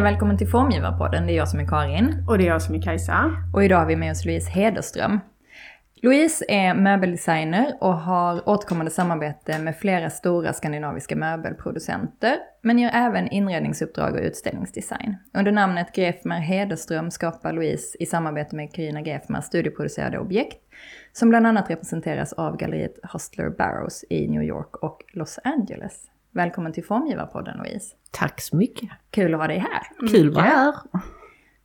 Och välkommen till Formgivarpodden. Det är jag som är Karin. Och det är jag som är Kajsa. Och idag har vi med oss Louise Hederström. Louise är möbeldesigner och har återkommande samarbete med flera stora skandinaviska möbelproducenter, men gör även inredningsuppdrag och utställningsdesign. Under namnet Grefmer Hederström skapar Louise i samarbete med Carina Grefmer studioproducerade objekt, som bland annat representeras av galleriet Hostler Barrows i New York och Los Angeles. Välkommen till Formgivarpodden Louise. Tack så mycket. Kul att ha dig här. Kul att vara här.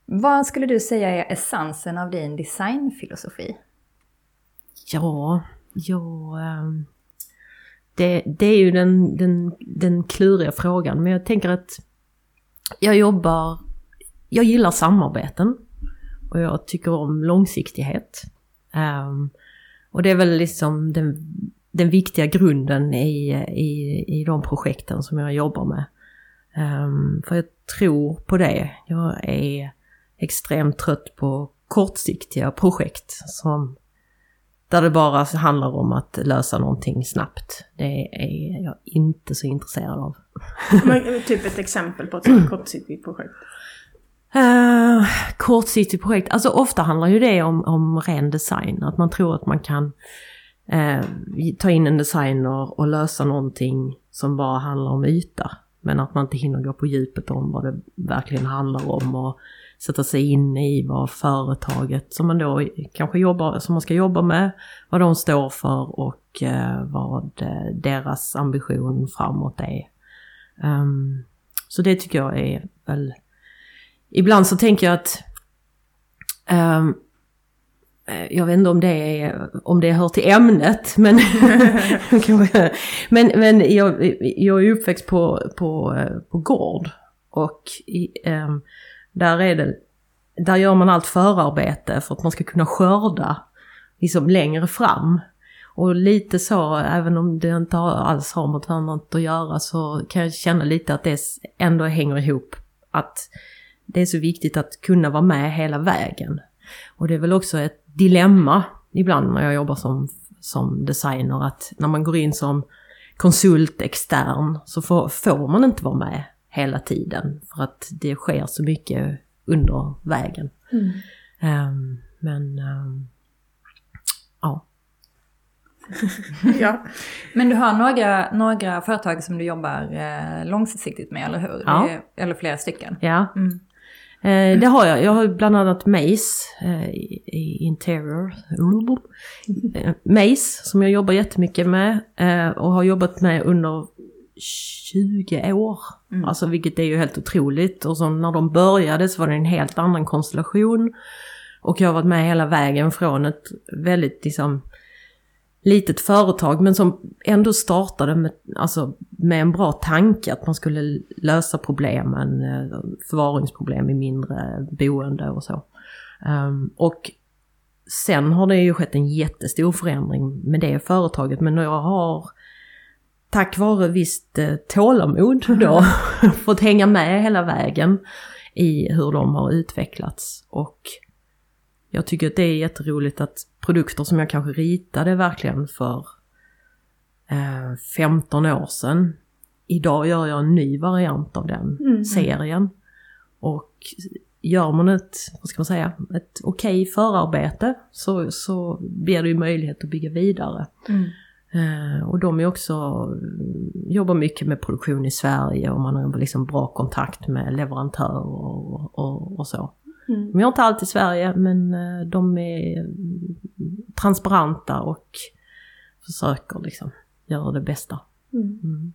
Vad skulle du säga är essensen av din designfilosofi? Ja, ja ehm, det, det är ju den, den, den kluriga frågan. Men jag tänker att jag jobbar, jag gillar samarbeten. Och jag tycker om långsiktighet. Um, och det är väl liksom den, den viktiga grunden i, i, i de projekten som jag jobbar med. Um, för jag tror på det. Jag är extremt trött på kortsiktiga projekt som där det bara handlar om att lösa någonting snabbt. Det är jag inte så intresserad av. Men, typ ett exempel på ett kortsiktigt projekt? Uh, kortsiktigt projekt, alltså ofta handlar ju det om, om ren design. Att man tror att man kan eh, ta in en designer och lösa någonting som bara handlar om yta. Men att man inte hinner gå på djupet om vad det verkligen handlar om och sätta sig in i vad företaget som man då kanske jobbar, som man ska jobba med, vad de står för och eh, vad eh, deras ambition framåt är. Um, så det tycker jag är väl... Ibland så tänker jag att um, jag vet inte om det, är, om det hör till ämnet, men, men, men jag, jag är uppväxt på, på, på gård. Och i, um, där, är det, där gör man allt förarbete för att man ska kunna skörda liksom längre fram. Och lite så, även om det inte alls har med varandra att göra, så kan jag känna lite att det ändå hänger ihop. Att det är så viktigt att kunna vara med hela vägen. Och det är väl också ett dilemma ibland när jag jobbar som, som designer, att när man går in som konsult extern så får, får man inte vara med hela tiden. För att det sker så mycket under vägen. Mm. Um, men um, ja. ja. Men du har några, några företag som du jobbar eh, långsiktigt med, eller hur? Ja. Eller flera stycken? Ja. Mm. Eh, det har jag. Jag har bland annat Mace eh, i Interior. Eh, Mace som jag jobbar jättemycket med eh, och har jobbat med under 20 år. Mm. Alltså vilket är ju helt otroligt. Och så när de började så var det en helt annan konstellation. Och jag har varit med hela vägen från ett väldigt liksom litet företag men som ändå startade med, alltså, med en bra tanke att man skulle lösa problemen, eh, förvaringsproblem i mindre boende och så. Um, och sen har det ju skett en jättestor förändring med det företaget men jag har tack vare visst eh, tålamod då fått hänga med hela vägen i hur de har utvecklats. Och jag tycker att det är jätteroligt att produkter som jag kanske ritade verkligen för eh, 15 år sedan. Idag gör jag en ny variant av den mm. serien. Och gör man ett, vad ska man säga, ett okej okay förarbete så, så blir det ju möjlighet att bygga vidare. Mm. Eh, och de är också, jobbar mycket med produktion i Sverige och man har liksom bra kontakt med leverantörer och, och, och så. Mm. De gör inte allt i Sverige men eh, de är transparenta och försöker liksom göra det bästa. Mm. Mm.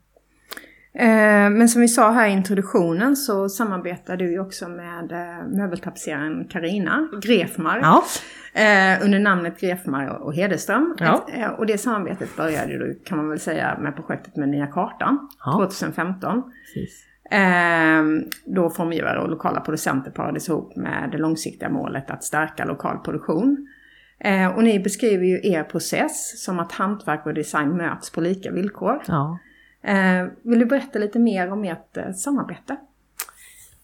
Eh, men som vi sa här i introduktionen så samarbetar du ju också med eh, möbeltapetseraren Karina Grefmar. Ja. Eh, under namnet Grefmar och Hederström. Ja. Och det samarbetet började du kan man väl säga med projektet med Nya Kartan ja. 2015. Precis. Då formgivare och lokala producenter parades ihop med det långsiktiga målet att stärka lokal produktion. Och ni beskriver ju er process som att hantverk och design möts på lika villkor. Ja. Eh, vill du berätta lite mer om ert eh, samarbete?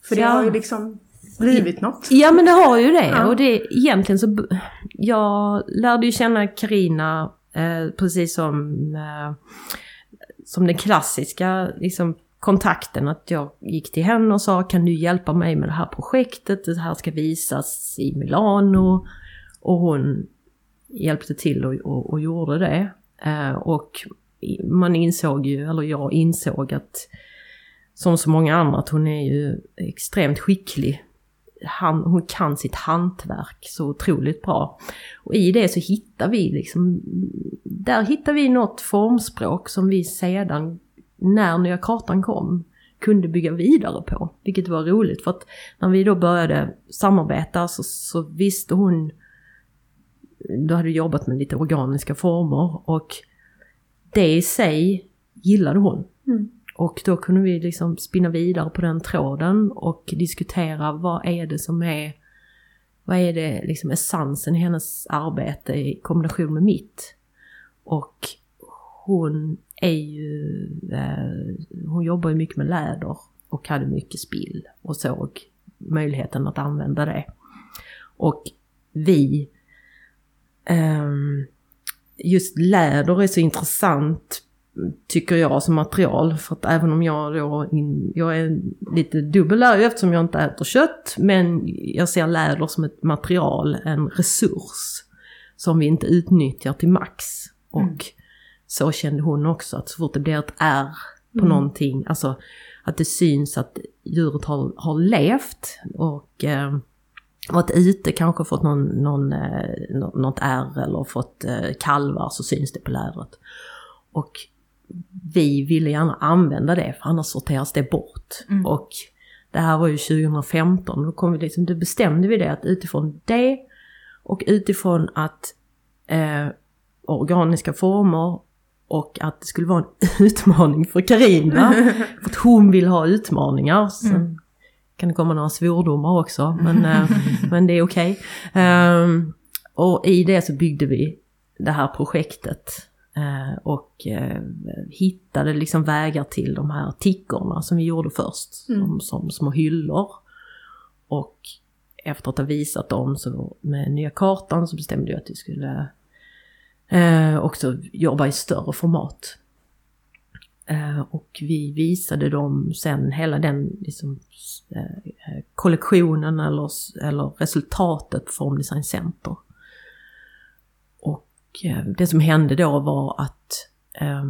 För det ja. har ju liksom blivit något. Ja men det har ju det. Ja. Och det egentligen så... Jag lärde ju känna Karina eh, precis som, eh, som den klassiska liksom, kontakten att jag gick till henne och sa kan du hjälpa mig med det här projektet, det här ska visas i Milano. Och hon hjälpte till och, och, och gjorde det. Eh, och man insåg ju, eller jag insåg att som så många andra att hon är ju extremt skicklig. Han, hon kan sitt hantverk så otroligt bra. Och i det så hittar vi liksom, där hittar vi något formspråk som vi sedan, när nya kartan kom, kunde bygga vidare på. Vilket var roligt för att när vi då började samarbeta så, så visste hon, då hade vi jobbat med lite organiska former och det i sig gillade hon. Mm. Och då kunde vi liksom spinna vidare på den tråden och diskutera vad är det som är, vad är det liksom essensen i hennes arbete i kombination med mitt. Och hon är ju, eh, hon jobbar ju mycket med läder och hade mycket spill och såg möjligheten att använda det. Och vi, eh, just läder är så intressant tycker jag som material. För att även om jag då, jag är lite dubbel där eftersom jag inte äter kött. Men jag ser läder som ett material, en resurs. Som vi inte utnyttjar till max. Och mm så kände hon också att så fort det blir ett R på mm. någonting, alltså att det syns att djuret har, har levt och eh, varit ute, kanske fått någon, någon, eh, något ärr eller fått eh, kalvar så syns det på lädret. Och vi ville gärna använda det för annars sorteras det bort. Mm. Och det här var ju 2015 då, kom vi liksom, då bestämde vi det att utifrån det och utifrån att eh, organiska former och att det skulle vara en utmaning för Karina för att hon vill ha utmaningar. Sen mm. kan det komma några svordomar också, men, eh, men det är okej. Okay. Um, ehm, och i det så byggde vi det här projektet Eh, och eh, hittade liksom vägar till de här tickorna som vi gjorde först, mm. som, som små hyllor. Och efter att ha visat dem så med nya kartan så bestämde jag att vi skulle eh, också jobba i större format. Eh, och vi visade dem sen hela den liksom, eh, kollektionen eller, eller resultatet på Formdesign Center. Eh, det som hände då var att eh,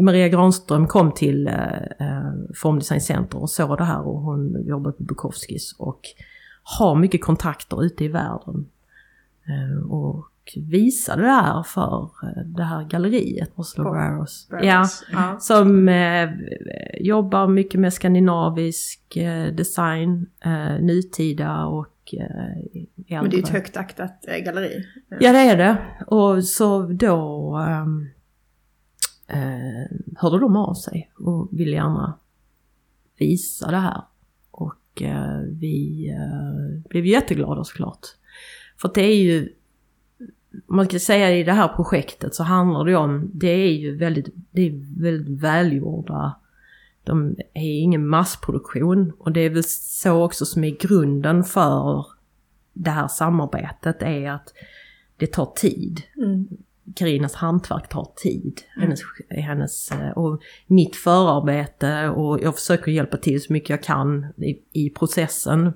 Maria Granström kom till eh, eh Formdesign Center och såg det här och hon jobbar på Bukowskis och har mycket kontakter ute i världen. Eh, och visade det här för eh, det här galleriet, Oslo Barrows. Ja, ja, Som eh, jobbar mycket med skandinavisk eh, design, eh, nutida och eh, Men det är ett högt aktat eh, galleri. Ja det är det. Och så då ehm, eh, hörde de av sig och ville gärna visa det här. Och eh, vi blev jätteglada såklart. För det är ju, man ska säga i det här projektet så handlar det om, det är ju väldigt, det är väldigt välgjorda de är ingen massproduktion och det är väl så också som är grunden för det här samarbetet är att det tar tid. Mm. Karinas hantverk tar tid. Mm. Hennes, hennes, och mitt förarbete och jag försöker hjälpa till så mycket jag kan i, i processen.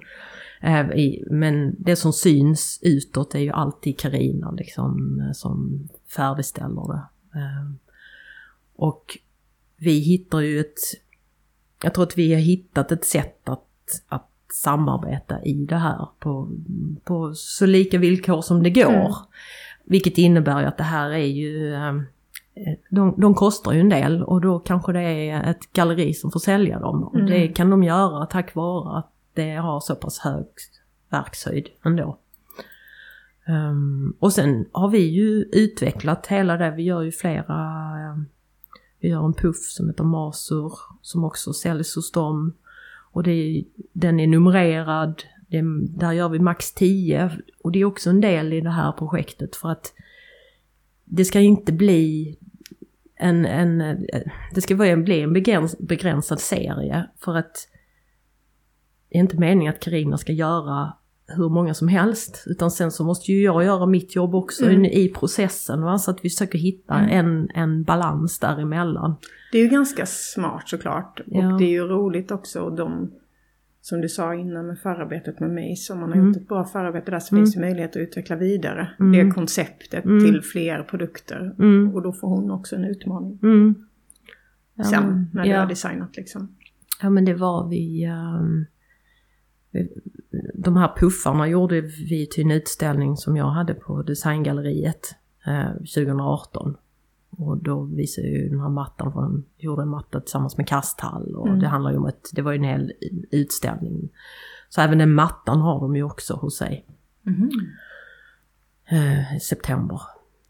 Eh, men det som syns utåt är ju alltid Karina liksom, som färdigställer det. Eh, och vi hittar ju ett jag tror att vi har hittat ett sätt att, att samarbeta i det här på, på så lika villkor som det går. Mm. Vilket innebär ju att det här är ju, eh, de, de kostar ju en del och då kanske det är ett galleri som får sälja dem. Och det mm. kan de göra tack vare att det har så pass hög verkshöjd ändå. Um, och sen har vi ju utvecklat hela det, vi gör ju flera um, vi gör en puff som heter Masur som också säljs hos dem. Och det är, den är numrerad, det, där gör vi max 10 och det är också en del i det här projektet för att det ska inte bli en, en eh, det ska bli en begränsad serie för att det är inte meningen att Karina ska göra hur många som helst. Utan sen så måste ju jag göra mitt jobb också mm. i processen. Va? Så att vi försöker hitta mm. en, en balans däremellan. Det är ju ganska smart såklart. Ja. Och det är ju roligt också. Och de, som du sa innan med förarbetet med mig, om man har mm. gjort ett bra förarbete där så mm. finns det möjlighet att utveckla vidare mm. det konceptet mm. till fler produkter. Mm. Och då får hon också en utmaning. Mm. Ja, Sen när ja. du har designat liksom. Ja men det var vi... Um, de här puffarna gjorde vi till en utställning som jag hade på Designgalleriet eh, 2018. Och då visade ju den här mattan, för gjorde en matta tillsammans med kasthall och mm. det handlar ju om att det var ju en hel utställning. Så även den mattan har de ju också hos sig. Mm. Eh, september.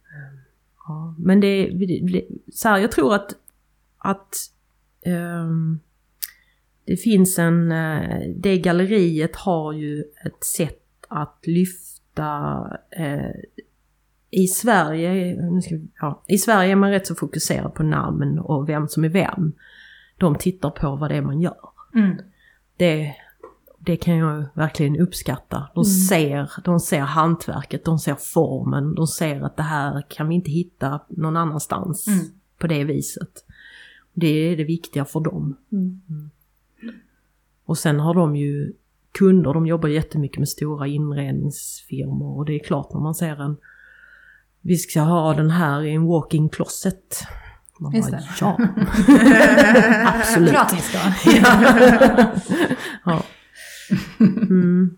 Eh, ja, men det, det, så här, jag tror att, att um, det finns en, eh, det galleriet har ju ett sätt att lyfta eh, i Sverige, ja, i Sverige är man rätt så fokuserad på namn och vem som är vem. De tittar på vad det är man gör. Mm. Det, det kan jag verkligen uppskatta. De, mm. ser, de ser hantverket, de ser formen, de ser att det här kan vi inte hitta någon annanstans mm. på det viset. Det är det viktiga för dem. Mm. Och sen har de ju kunder, de jobbar jättemycket med stora inredningsfirmor och det är klart när man ser en vi ska ha den här i en walk-in closet. Man Just bara, det. ja. Absolut. Klart ni ska. ja. ja. Mm.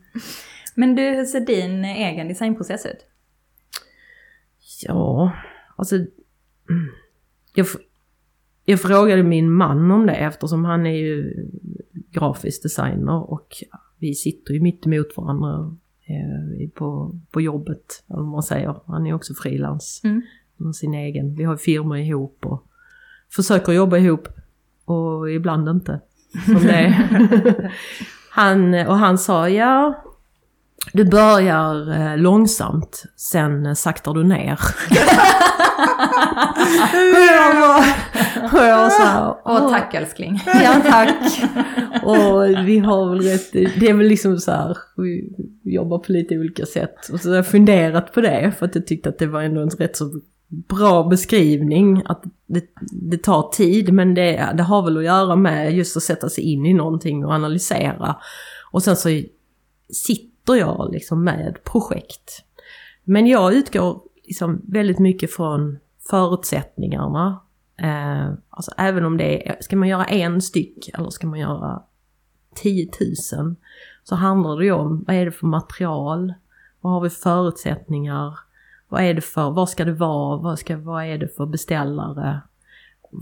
Men du, hur ser din egen designprocess ut? Ja, alltså... Jag, jag frågade min man om det eftersom han är ju grafisk designer och vi sitter ju mitt emot varandra eh, på, på jobbet, eller man säger. Han är också frilans. Mm. Sin egen. Vi har firmor ihop och försöker jobba ihop och ibland inte. Som det han, och han sa ja, du börjar eh, långsamt, sen saktar du ner. och jag var, och tack älskling. Ja tack. och vi har väl rätt, det är väl liksom så här, vi jobbar på lite olika sätt. Och så har jag funderat på det för att jag tyckte att det var ändå en rätt så bra beskrivning. Att det, det tar tid men det, det har väl att göra med just att sätta sig in i någonting och analysera. Och sen så sitter jag liksom med projekt. Men jag utgår liksom väldigt mycket från förutsättningarna. Eh, alltså även om det är, ska man göra en styck eller ska man göra 10 000 så handlar det ju om vad är det för material, vad har vi förutsättningar, vad är det för, vad ska det vara, vad, ska, vad är det för beställare,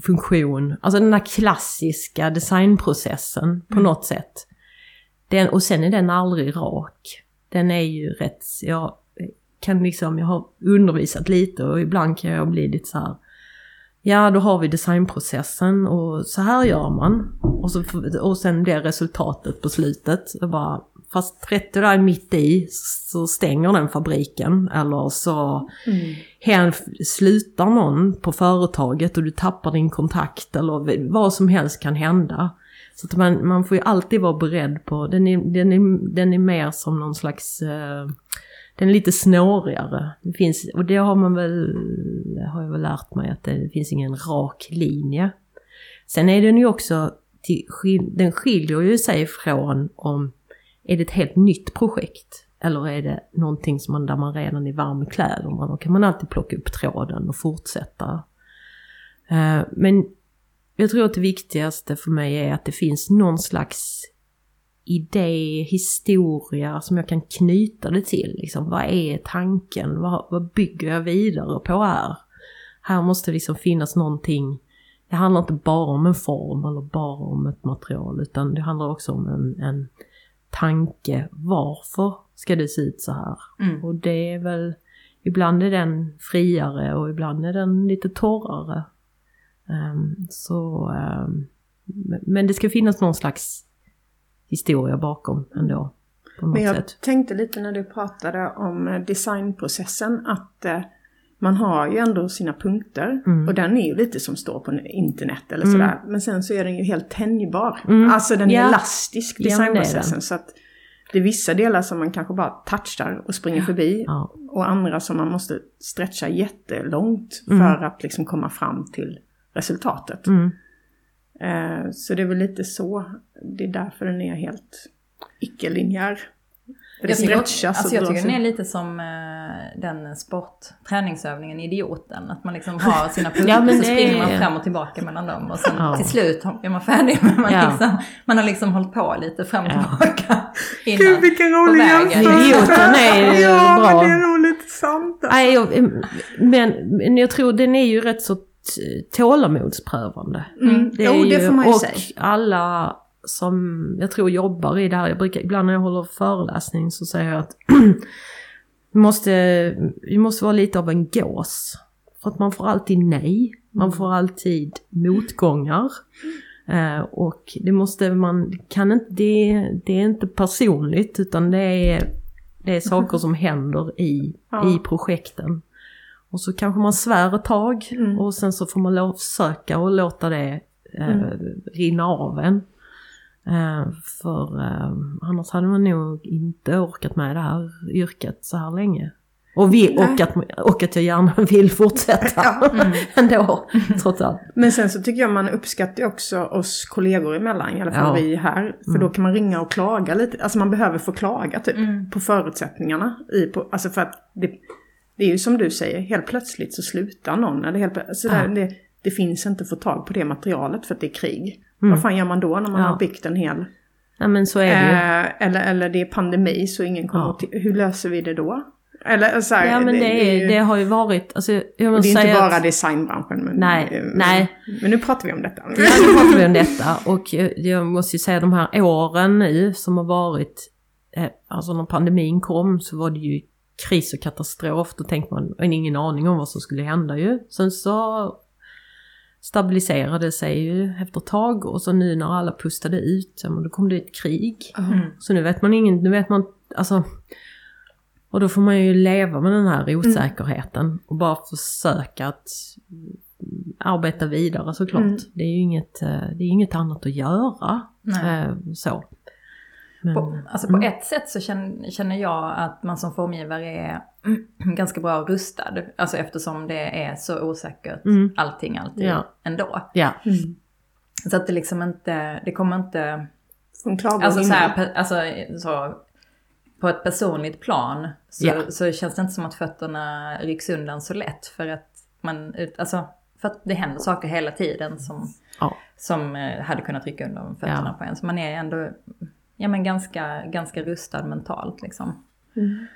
funktion, alltså den här klassiska designprocessen på mm. något sätt. Den, och sen är den aldrig rak. Den är ju rätt, jag kan liksom, jag har undervisat lite och ibland kan jag bli lite så här, Ja, då har vi designprocessen och så här gör man. Och, så, och sen blir resultatet på slutet. bara, fast 30 där mitt i så stänger den fabriken. Eller så mm. Här slutar någon på företaget och du tappar din kontakt. Eller vad som helst kan hända. Så att man, man får ju alltid vara beredd på, den är, den är, den är mer som någon slags eh, den är lite snårigare. Det finns, och det har man väl, har jag väl lärt mig att det finns ingen rak linje. Sen är den ju också, den skiljer ju sig från om, är det ett helt nytt projekt? Eller är det någonting som man, där man redan är varm i kläderna? Då kan man alltid plocka upp tråden och fortsätta. Eh, men jag tror att det viktigaste för mig är att det finns någon slags idé, historia som jag kan knyta det till. Liksom, vad är tanken? Vad, vad bygger jag vidare på här? Här måste liksom finnas någonting. Det handlar inte bara om en form eller bara om ett material utan det handlar också om en, en tanke. Varför ska det se ut så här? Mm. Och det är väl, ibland är den friare och ibland är den lite torrare. Um, så, um, men det ska finnas någon slags historia bakom ändå. Men jag sätt. tänkte lite när du pratade om eh, designprocessen att eh, man har ju ändå sina punkter mm. och den är ju lite som står på internet eller mm. sådär. Men sen så är den ju helt tänjbar. Mm. Alltså den är ja. elastisk, designprocessen. Ja, så att det är vissa delar som man kanske bara touchar och springer förbi. Ja. Och andra som man måste stretcha jättelångt Mm. för att liksom komma fram till resultatet. Eh, så det är väl lite så. Det är därför den är helt icke-linjär. Det Jag tycker, alltså och jag tycker den är lite som eh, den sport, träningsövningen Idioten. Att man liksom har sina punkter Ja, men så springer man fram och tillbaka mellan dem. Och sen Ja. till slut är man färdig. Men man, Ja. liksom, man har liksom hållit på lite fram och Ja. tillbaka. Innan, Gud vilken rolig jämförelse! Idioten är ja, bra. men det är lite sant. alltså. Nej, jag, men, men jag tror den är ju rätt så tålamodsprövande. Mm. Det jo, är det får man ju och säga. alla som jag tror jobbar i det här, jag brukar, ibland när jag håller föreläsning så säger jag att vi måste, vi måste vara lite av en gås. För att man får alltid nej, man får alltid motgångar. Eh, och det måste man, kan inte, det, det är inte personligt utan det är, det är saker som händer i, Ja. i projekten. Och så kanske man svär ett tag Mm. och sen så får man lov söka och låta det eh, Mm. rinna av en. Eh, för eh, annars hade man nog inte orkat med det här yrket så här länge. Och, vi, och, att, och att jag gärna vill fortsätta Mm. ändå, trots allt. Men sen så tycker jag man uppskattar också oss kollegor emellan, i alla fall Ja. vi här. För Mm. då kan man ringa och klaga lite. Alltså man behöver få klaga typ. Mm. På förutsättningarna. I, på, alltså för att det, det är ju som du säger, helt plötsligt så slutar någon. Eller helt, alltså Ja. där, det, det finns inte att få tag på det materialet för att det är krig. Mm. Vad fan gör man då när man Ja. har byggt en hel... Ja men så är det ju. Eh, eller, eller det är pandemi så ingen kommer Ja. att... Hur löser vi det då? Eller så här, Ja men det, är, ju- det har ju varit, alltså jag måste det är inte bara att, designbranschen. Men, Nej, eh, nej. Men nu pratar vi om detta. Ja, nu pratar vi om detta och jag, jag måste ju säga de här åren nu som har varit, eh, alltså när pandemin kom så var det ju kris och katastrof. Då tänkte man, ingen aning om vad som skulle hända ju. Sen så stabiliserade det sig ju efter ett tag och så nu när alla pustade ut, då kom det ett krig. Mm. Så nu vet man ingen, nu vet man, alltså och då får man ju leva med den här osäkerheten och bara försöka att mm, arbeta vidare såklart. Mm. Det är ju inget, eh, det är inget annat att göra. Nej. Eh, så. Men, På, alltså på mm. ett sätt så känner, känner jag att man som formgivare är ganska bra rustad. Alltså eftersom det är så osäkert Mm. allting alltid Ja. ändå. Ja, Mm. Så att det liksom inte, det kommer inte, klagång alltså så, här, alltså så på ett personligt plan så, Ja. så känns det inte som att fötterna rycks undan så lätt. För att man, alltså för att det händer saker hela tiden som, Ja. som eh, hade kunnat rycka undan fötterna Ja. på en. Så man är ändå ja, men ganska, ganska rustad mentalt liksom. Mm.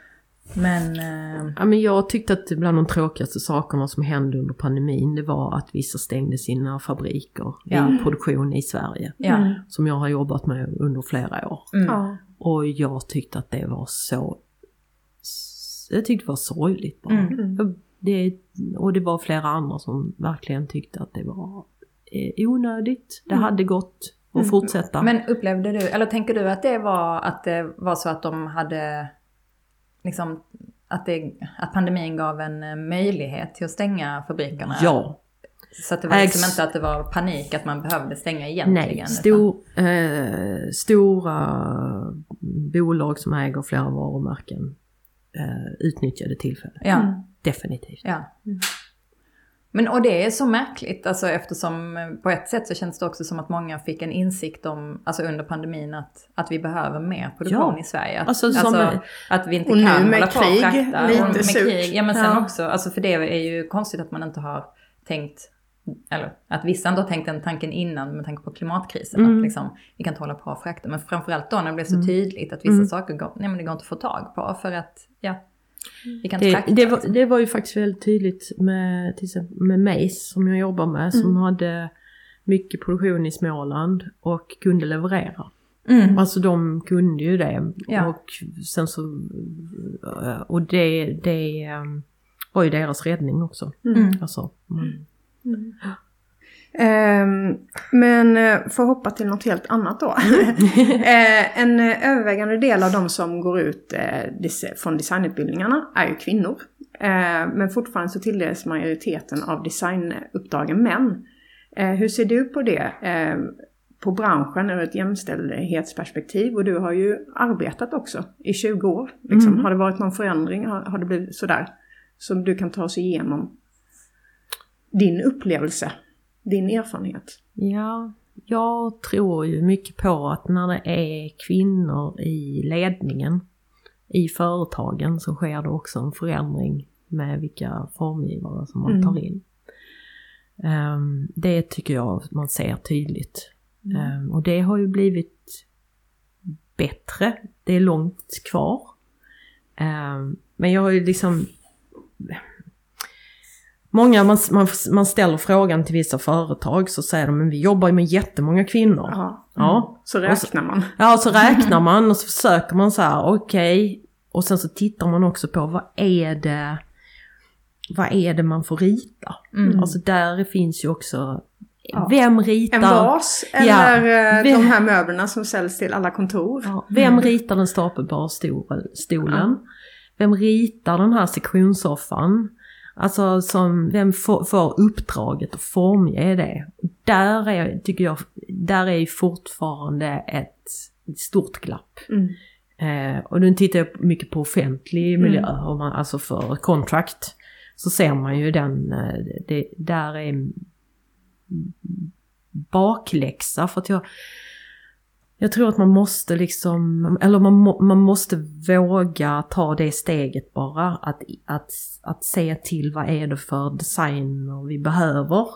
Men eh, Ja, men jag tyckte att bland de tråkigaste sakerna som hände under pandemin det var att vissa stängde sina fabriker Ja. i produktion i Sverige. Mm. Som jag har jobbat med under flera år. Mm. Ja. Och jag tyckte att det var så... Jag tyckte det var sorgligt bara. Mm. Mm. Det, och det var flera andra som verkligen tyckte att det var eh, onödigt. Det hade gått att Mm. fortsätta. Men upplevde du, eller tänker du att det var att det var så att de hade liksom att, det, att pandemin gav en eh, möjlighet till att stänga fabrikerna? ja, Så att det var liksom Ex- inte att det var panik att man behövde stänga egentligen? nej. Stor, eh, stora bolag som äger flera varumärken eh, utnyttjade tillfället. Ja. Definitivt. ja. Mm. Men och det är så märkligt, alltså eftersom eh, på ett sätt så känns det också som att många fick en insikt om, alltså under pandemin, att, att vi behöver mer produktion Ja. i Sverige. Att, Alltså, som- att vi inte Och kan hålla på krig, och frakta. lite och med surt. krig. Ja men sen Ja. också, alltså för det är ju konstigt att man inte har tänkt, eller att vissa inte har tänkt den tanken innan med tanke på klimatkrisen. Mm. Att liksom, vi kan inte hålla på och frakta. Men framförallt då när det blev så Mm. tydligt att vissa Mm. saker går, nej men det går inte att få tag på för att, ja, Det, det, var, liksom. det var ju faktiskt väldigt tydligt med, till exempel med Mace som jag jobbar med som Mm. hade mycket produktion i Småland och kunde leverera. Mm. Alltså de kunde ju det. Ja. Och sen så... Och det, det um, var ju deras räddning också. Mm. Alltså, man, Mm. Ehm, men eh, för att hoppa till något helt annat då. Eh, en eh, övervägande del av de som går ut från designutbildningarna är ju kvinnor. Men fortfarande så tilldelas majoriteten av designuppdragen män. Hur ser du på det? Eh, på branschen ur ett jämställdhetsperspektiv och du har ju arbetat också i 20 år. Liksom. Mm. Har det varit någon förändring? Har det blivit sådär? Som du kan ta oss igenom din upplevelse, din erfarenhet? Ja, jag tror ju mycket på att när det är kvinnor i ledningen i företagen så sker det också en förändring med vilka formgivare som man tar mm. in. Um, det tycker jag man ser tydligt. Mm. Um, och det har ju blivit bättre. Det är långt kvar. Um, men jag har ju liksom Många, man, man, man ställer frågan till vissa företag så säger de men vi jobbar ju med jättemånga kvinnor. Ja, ja. så räknar man. Ja, så räknar man och så försöker man så här, okej. Okay. Och sen så tittar man också på vad är det, vad är det man får rita? Mm. Alltså där finns ju också Ja. Vem ritar... En vas eller ja. Eh, de här möblerna som säljs till alla kontor. Ja. Vem ritar den stapelbara stolen? Vem ritar den här sektionssoffan? Alltså som, vem får, får uppdraget att formge det? Där är, tycker jag, där är fortfarande ett stort glapp. Mm. Eh, och nu tittar jag mycket på offentlig miljö, mm. om man, alltså för contract. Så ser man ju den, eh, det, där är bakläxa för att jag jag tror att man måste liksom, eller man, man måste våga ta det steget bara. Att, att, att se till vad är det för designer vi behöver.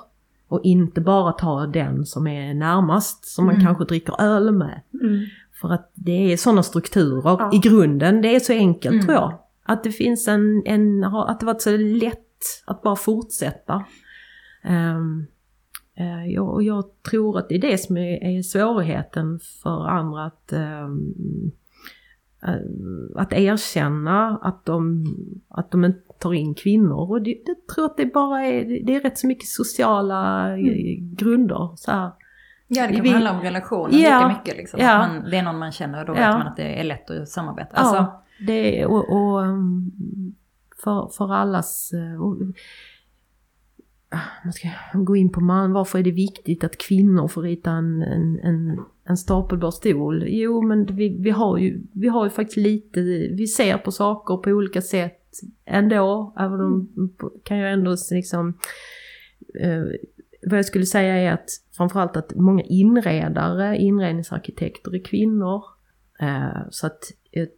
Och inte bara ta den som är närmast, som man mm. kanske dricker öl med. Mm. För att det är sådana strukturer ja. i grunden, det är så enkelt mm. tror jag. Att det finns en, en, att det varit så lätt att bara fortsätta. Um, Eh, och jag tror att det är det som är, svårigheten för andra att, ehm, eh, att erkänna att de, att de inte tar in kvinnor. Och det, jag tror att det bara är, det är rätt så mycket sociala eh, mm. grunder. Så här. Ja, det kan vi, handla om relationer ja, lika mycket. Liksom. Ja. Att man, det är någon man känner och då ja. vet man att det är lätt att samarbeta. Alltså. Ja, det, och, och ehm, för, för allas... Och, man ska gå in på man, varför är det viktigt att kvinnor får rita en, en, en, en stapelbar stol? Jo men vi, vi, har ju, vi har ju faktiskt lite, vi ser på saker på olika sätt ändå, även om kan jag ändå liksom eh, vad jag skulle säga är att framförallt att många inredare, inredningsarkitekter är kvinnor. Eh, så att jag,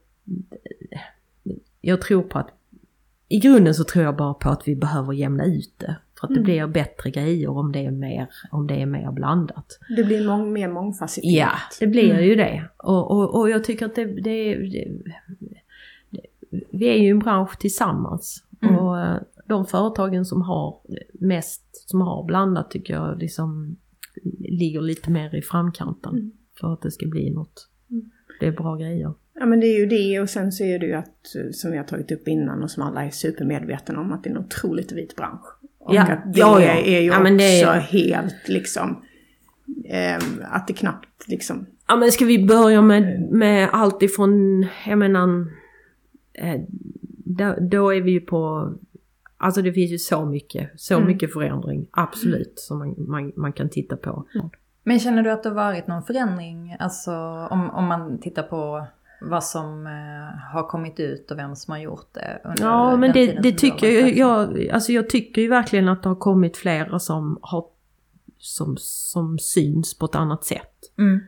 jag tror på att i grunden så tror jag bara på att vi behöver jämna ut det. För att det mm. blir bättre grejer om det är mer, om det är mer blandat. Det blir mång, mer mångfacetterat. Ja, det blir mm. ju det. Och, och, och jag tycker att det, det, det, Vi är ju en bransch tillsammans. Mm. Och eh, de företagen som har mest, som har blandat tycker jag liksom ligger lite mer i framkanten. Mm. För att det ska bli något. Mm. Det är bra grejer. Ja men det är ju det och sen så är det ju att, som vi har tagit upp innan och som alla är supermedvetna om, att det är en otroligt vit bransch. Och ja, att det ja, ja. är ju ja, också är... helt liksom, eh, att det knappt liksom... Ja men ska vi börja med, med allt ifrån, jag menar, eh, då, då, är vi ju på, alltså det finns ju så mycket, så mm. mycket förändring, absolut, som man, man, man kan titta på. Mm. Men känner du att det har varit någon förändring, alltså om, om man tittar på vad som eh, har kommit ut och vem som har gjort det under Ja men det, det tycker jag, jag, alltså jag tycker ju verkligen att det har kommit flera som har som, som syns på ett annat sätt. Mm.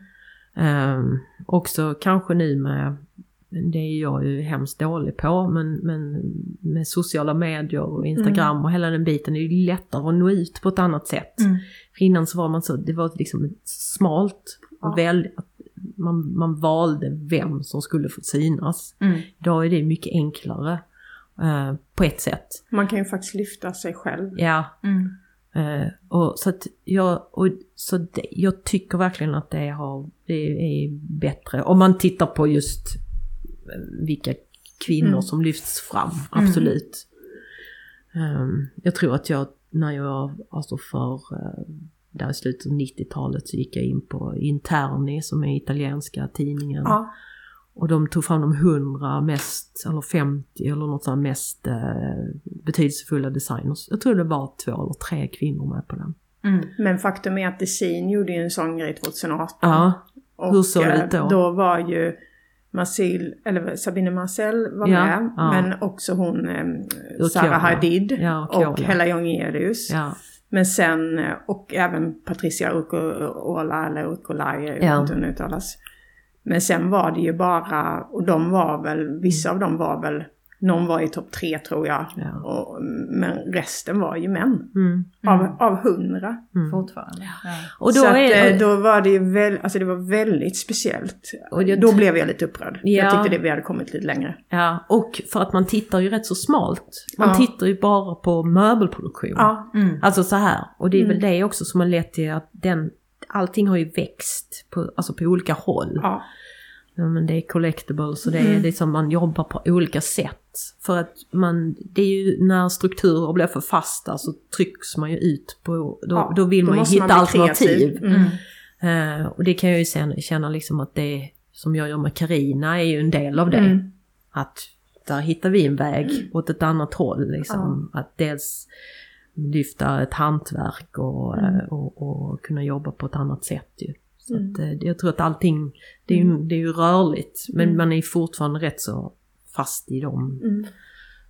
Um, också kanske nu med, det är jag ju hemskt dålig på, men, men med sociala medier och Instagram mm. och hela den biten är det ju lättare att nå ut på ett annat sätt. Mm. För innan så var man så, det var liksom smalt och ja. väldigt, man, man valde vem som skulle få synas. Mm. Idag är det mycket enklare eh, på ett sätt. Man kan ju faktiskt lyfta sig själv. Ja. Mm. Eh, och så att jag, och, så det, jag tycker verkligen att det, har, det är bättre. Om man tittar på just eh, vilka kvinnor mm. som lyfts fram, absolut. Um, jag tror att jag, när jag, alltså för uh, där i slutet av 90-talet så gick jag in på Interni som är italienska tidningen. Ja. Och de tog fram de 100 mest, eller 50 eller något sånt mest eh, betydelsefulla designers. Jag tror det var två eller tre kvinnor med på den. Mm. Men faktum är att Desin gjorde ju en sån grej 2018. Ja, och hur såg det eh, ut då? Då var ju Marcel, eller Sabine Marcel var Ja, med. ja. Men också hon eh. Sarah Hadid Ja, och Urkola. Hella Jongerius. Ja, Men sen, eh, och även Patricia Urkola eller vet Ja. inte hur den uttalas. Men sen var det ju bara, och de var väl, vissa av dem var väl, någon var i topp tre tror jag. Ja. Och, men resten var ju män. mm. Av, av hundra. Fortfarande. Ja. Och då så att, är eh, då var det ju väl, alltså det var väldigt speciellt. Och jag då blev jag lite upprörd. Ja. Jag tyckte det vi hade kommit lite längre. Ja, och för att man tittar ju rätt så smalt. Man Ja. tittar ju bara på möbelproduktion. Ja, Mm. Alltså så här. Och det är väl Mm. det också som har lett till att den, allting har ju växt på, alltså på olika håll. ja, Ja, men det är collectibles och det Mm. är liksom man jobbar på olika sätt. För att man, det är ju när strukturer blir för fasta så trycks man ju ut på, då, ja. då vill man ju hitta bli alternativ. Mm. Eh, och det kan jag ju sen känna liksom att det som jag gör med Karina är ju en del av det. Mm. Att där hittar vi en väg åt ett annat håll. Liksom. Att dels lyfta ett hantverk och, Mm. och, och kunna jobba på ett annat sätt ju. Så Mm. att, eh, jag tror att allting, det är ju, det är ju rörligt men Mm. man är fortfarande rätt så fast i de Mm.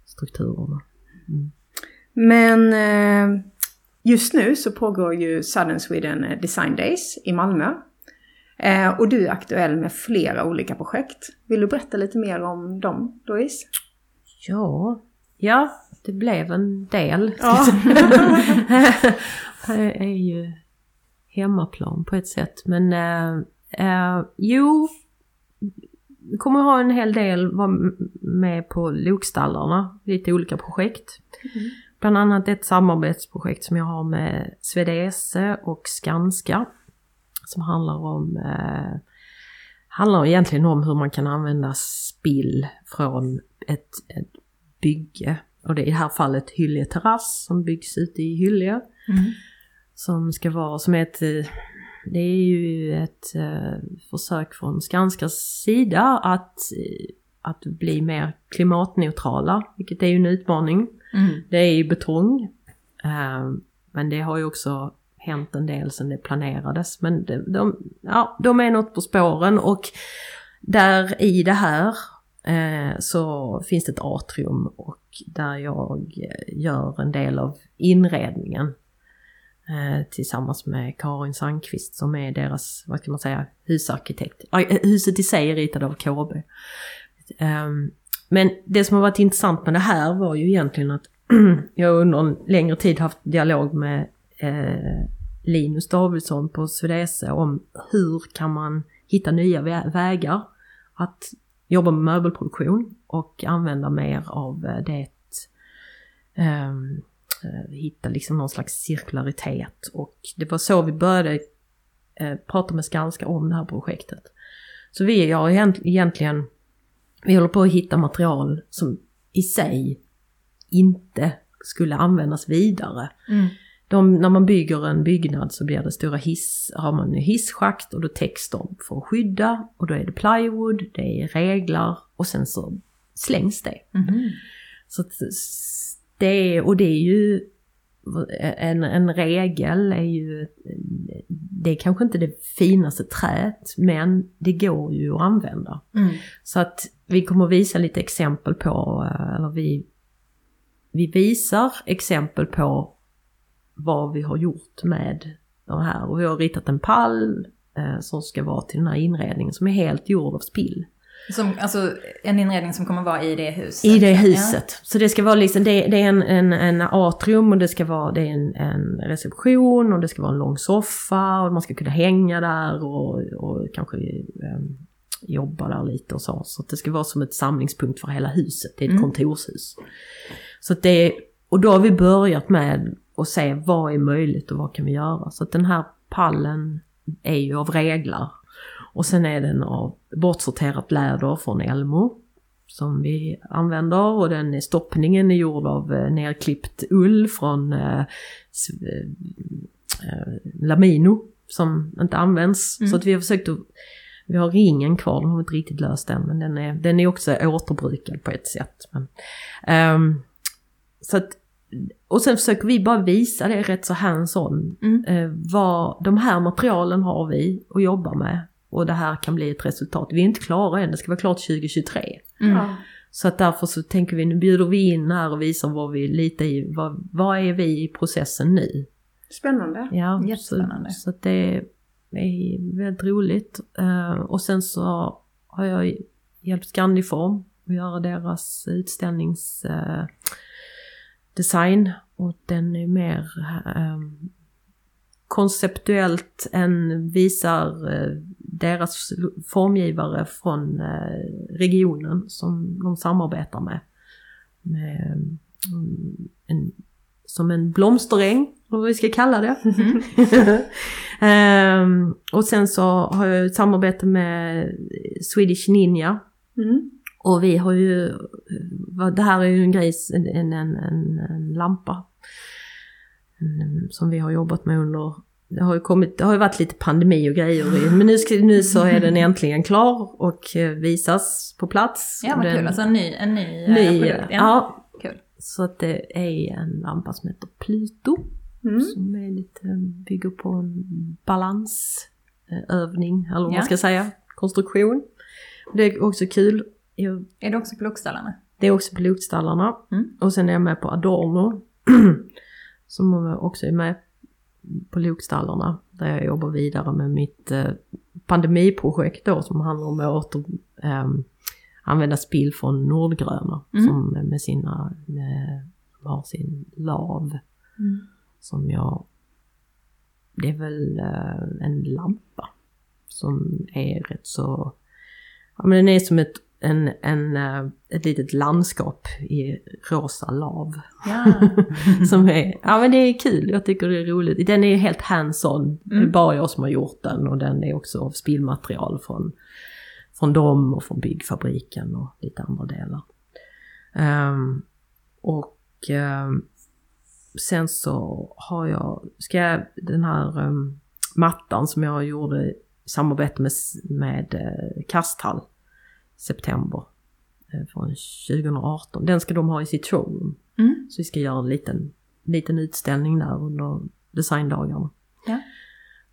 strukturerna. Men eh, just nu så pågår ju Southern Sweden Design Days i Malmö. Eh, och du är aktuell med flera olika projekt. Vill du berätta lite mer om dem, Louise? Ja, ja det blev en del. Ja. det är ju hemmaplan på ett sätt. Men eh, eh, jo, vi kommer ha en hel del vara med på lokstallarna, lite olika projekt. Bland annat ett samarbetsprojekt som jag har med Svedese och Skanska. Som handlar om eh, handlar egentligen om hur man kan använda spill från ett, ett bygge. Och det är i det här fallet Hyllie terrass som byggs ute i Hyllie. Mm. Som ska vara som ett, eh, det är ju ett eh, försök från Skanskas sida att, eh, att bli mer klimatneutrala, vilket är ju en utmaning. Mm. Det är ju betong. eh, Men det har ju också hänt en del sedan det planerades. Men de, de, ja, de är något på spåren och där i det här eh, så finns det ett atrium och där jag gör en del av inredningen. Eh, tillsammans med Karin Sandqvist som är deras, vad ska man säga, husarkitekt. Eh, huset i sig är ritat av KB. Ehm, men det som har varit intressant med det här var ju egentligen att jag under en längre tid haft dialog med eh, Linus Davidsson på Swedese om hur kan man hitta nya vägar att jobba med möbelproduktion och använda mer av det ehm, hitta liksom någon slags cirkularitet och det var så vi började eh, prata med Skanska om det här projektet. Så vi har egent- egentligen, vi håller på att hitta material som i sig inte skulle användas vidare. Mm. De, när man bygger en byggnad så blir det stora hiss, har man hisschakt och då täcks de för att skydda och då är det plywood, det är reglar och sen så slängs det. Mhm. Så att det är, och det är ju en, en regel är ju, det är kanske inte det finaste träet men det går ju att använda. Mm. Så att vi kommer visa lite exempel på, eller vi, vi visar exempel på vad vi har gjort med de här. Och vi har ritat en pall eh, som ska vara till den här inredningen som är helt gjord av spill. Som, alltså en inredning som kommer vara i det huset? I det huset. Så det ska vara liksom, det, det är en, en, en atrium och det ska vara det är en, en reception och det ska vara en lång soffa och man ska kunna hänga där och, och kanske eh, jobba där lite och så. Så det ska vara som ett samlingspunkt för hela huset. Det är ett Mm. kontorshus. Så det, och då har vi börjat med att se vad är möjligt och vad kan vi göra. Så den här pallen är ju av reglar. Och sen är den av bortsorterat läder från Elmo som vi använder och den stoppningen är gjord av eh, nerklippt ull från eh, eh, eh, Lamino som inte används. Mm. Så att vi har försökt att, vi har ringen kvar, de har inte riktigt löst den men den är, den är också återbrukad på ett sätt. Men, ehm, så att och sen försöker vi bara visa det rätt så hands-on. Mm. Eh, vad de här materialen har vi att jobba med. Och det här kan bli ett resultat. Vi är inte klara än, det ska vara klart 2023. Mm. Ja. Så att därför så tänker vi, nu bjuder vi in här och visar vad vi lite i, vad, vad är vi i processen nu? Spännande. Ja, Jättespännande. Så, så att det är väldigt roligt. Eh, och sen så har jag hjälpt Scandiform att göra deras utställningsdesign. och den är mer eh, konceptuellt än visar eh, deras formgivare från eh, regionen som de samarbetar med. med mm, en, som en blomsteräng, vad vi ska kalla det. Ehm, och sen så har jag ett samarbete med Swedish Ninja. Mm. Och vi har ju, vad- det här är ju en grej, en, en, en, en, lampa. En, som vi har jobbat med under, det har ju kommit, det har ju varit lite pandemi och grejer men nu, ska, nu så är den äntligen klar och eh, visas på plats. Ja vad den, kul, alltså en ny, en ny, eh, ny, produkt. ja. Kul. Så att det är en lampa som heter Pluto. Mm. Som är lite, bygger på en balansövning, eller vad Ja. man ska säga, konstruktion. Det är också kul. Jag- Är det också på Lokstallarna? Det är också på Lokstallarna. Mm. Och sen är jag med på Adorno. som också är med på Lokstallarna. Där jag jobbar vidare med mitt eh, pandemiprojekt då som handlar om att åter, ehm, använda spill från Nordgröna. Mm. Som med sina, med, har sin lav. Mm. Som jag, det är väl eh, en lampa. Som är rätt så, ja men den är som ett, en, en, eh, ett litet landskap i rosa lav. Ja. Som är, ja men det är kul, jag tycker det är roligt. Den är helt hands-on, Mm. bara jag som har gjort den och den är också av spillmaterial från, från dem och från byggfabriken och lite andra delar. Ehm, och ehm, sen så har jag, ska jag, den här ehm, mattan som jag gjorde i samarbete med, med uh, Kasthall september eh, från 2018. Den ska de ha i sitt showroom. Mm. Så vi ska göra en liten, liten utställning där under designdagarna. Ja.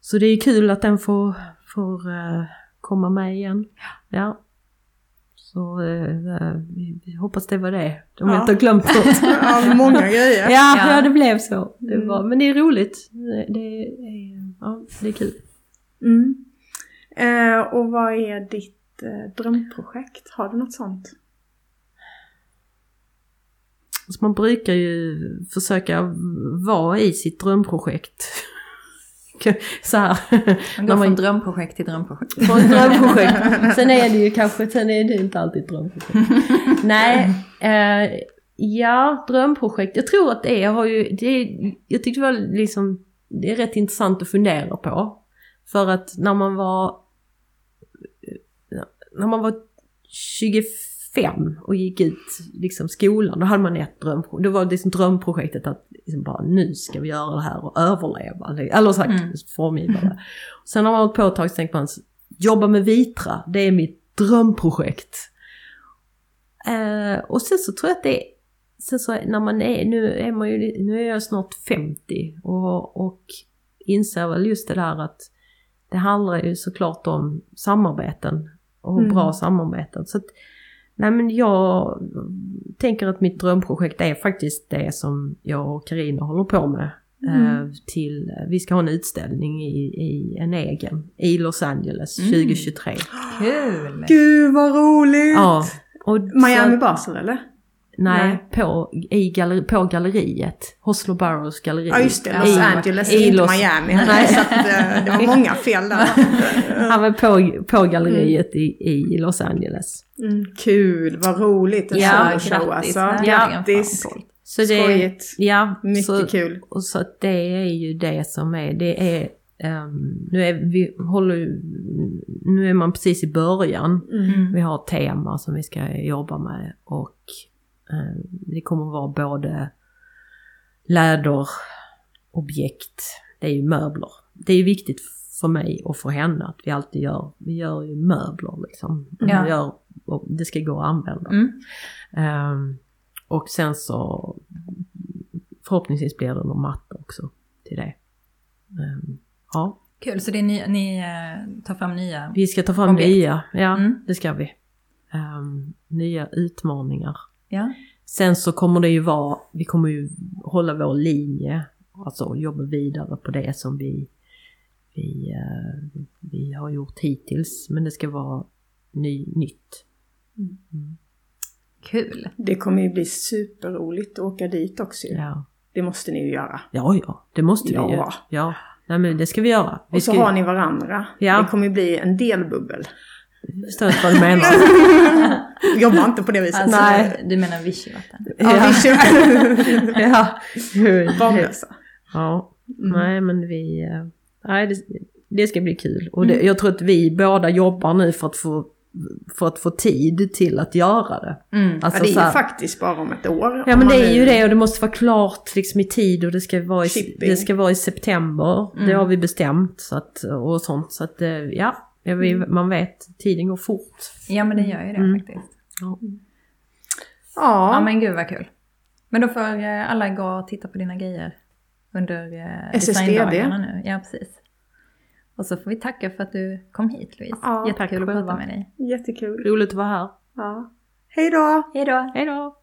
Så det är kul att den får, får eh, komma med igen. Ja. Så eh, vi, vi hoppas det var det. Om Ja. jag inte har glömt något. Ja, många grejer. ja, Ja. ja, det blev så. Det Mm. var, men det är roligt. Det, det, är, ja, det är kul. Mm. Eh, och vad är ditt eh, drömprojekt? Har du något sånt? Så man brukar ju försöka vara i sitt drömprojekt. Så här. Man går man- från drömprojekt till drömprojekt. Ett drömprojekt. Sen är det ju kanske, sen är det inte alltid drömprojekt. Nej, eh, ja drömprojekt. Jag tror att det har ju, det är, jag tyckte det var liksom, det är rätt intressant att fundera på. För att när man var, när man var 25 och gick ut liksom skolan, då hade man ett drömprojekt. Då var det liksom drömprojektet att liksom bara nu ska vi göra det här och överleva. Eller sagt, Mm. formgivare. Sen har man hållit på ett tag så tänker man, jobba med Vitra, det är mitt drömprojekt. Eh, och sen så tror jag att det sen så när man är, nu är man ju, nu är jag snart 50 och, och inser väl just det där att det handlar ju såklart om samarbeten och Mm. bra samarbeten. Så att, nej men jag tänker att mitt drömprojekt är faktiskt det som jag och Karina håller på med. Eh, till, vi ska ha en utställning i, i en egen i Los Angeles Mm. 2023. Kul! Gud vad roligt! Ja. Och Miami så- Basel eller? Nej, Nej. På, i galleri, på galleriet. Hoslo Barrows galleri. Ja just det, Ja. Los I- Angeles, i inte Los- Miami. Nej. Så att, eh, det var många fel där. Han var på, på galleriet i, i Los Angeles. Mm, kul, vad roligt. En Ja, sån show grattis. alltså. Verkligen, Grattis. Så det, Skojigt. Ja, Mycket så, kul. och så att det är ju det som är, det är, ehm, nu är vi håller nu är man precis i början. Mm. Vi har ett tema som vi ska jobba med och det kommer att vara både läderobjekt, det är ju möbler. Det är ju viktigt för mig och för henne att vi alltid gör, vi gör ju möbler liksom. Ja. Vi gör, det ska gå att använda. Mm. Ehm, och sen så förhoppningsvis blir det någon matta också till det. Um, ja. Kul, så det är ni, ni eh, tar fram nya? Vi ska ta fram objekt. nya, ja mm. det ska vi. Um, nya utmaningar. Ja. Sen så kommer det ju vara, vi kommer ju hålla vår linje, alltså jobba vidare på det som vi, vi, uh, vi har gjort hittills. Men det ska vara ny, nytt. Mm. Kul! Det kommer ju bli superroligt att åka dit också Ja. Det måste ni ju göra. Ja, ja, det måste ja. vi ju. Ja. Nej men det ska vi göra. Vi och så ska... har ni varandra. Ja. Det kommer ju bli en delbubbel. Förstår inte vad du menar. Jobbar inte på det viset. Alltså, Nej. Du menar vichyvatten? Ja, vichyvatten. ja. Barnlösa. Ja. Mm. Nej men vi... Eh, nej det, det ska bli kul. Och det, mm. jag tror att vi båda jobbar nu för att få för att få tid till att göra det. Mm. Alltså, ja, det är ju faktiskt bara om ett år. Ja men det är ju det och det måste vara klart liksom i tid och det ska vara i, det ska vara i september. Mm. Det har vi bestämt så att, och sånt. Så att eh, ja, vi, mm. man vet, tiden går fort. Ja men det gör ju det mm. faktiskt. Ja. ja. Ja men gud vad kul. Men då får alla gå och titta på dina grejer under eh, designdagarna nu. Ja precis. Och så får vi tacka för att du kom hit Louise. Ja, Jättekul att prata med dig. Jättekul. Roligt att vara här. Ja. Hej då! Hej då! Hej då!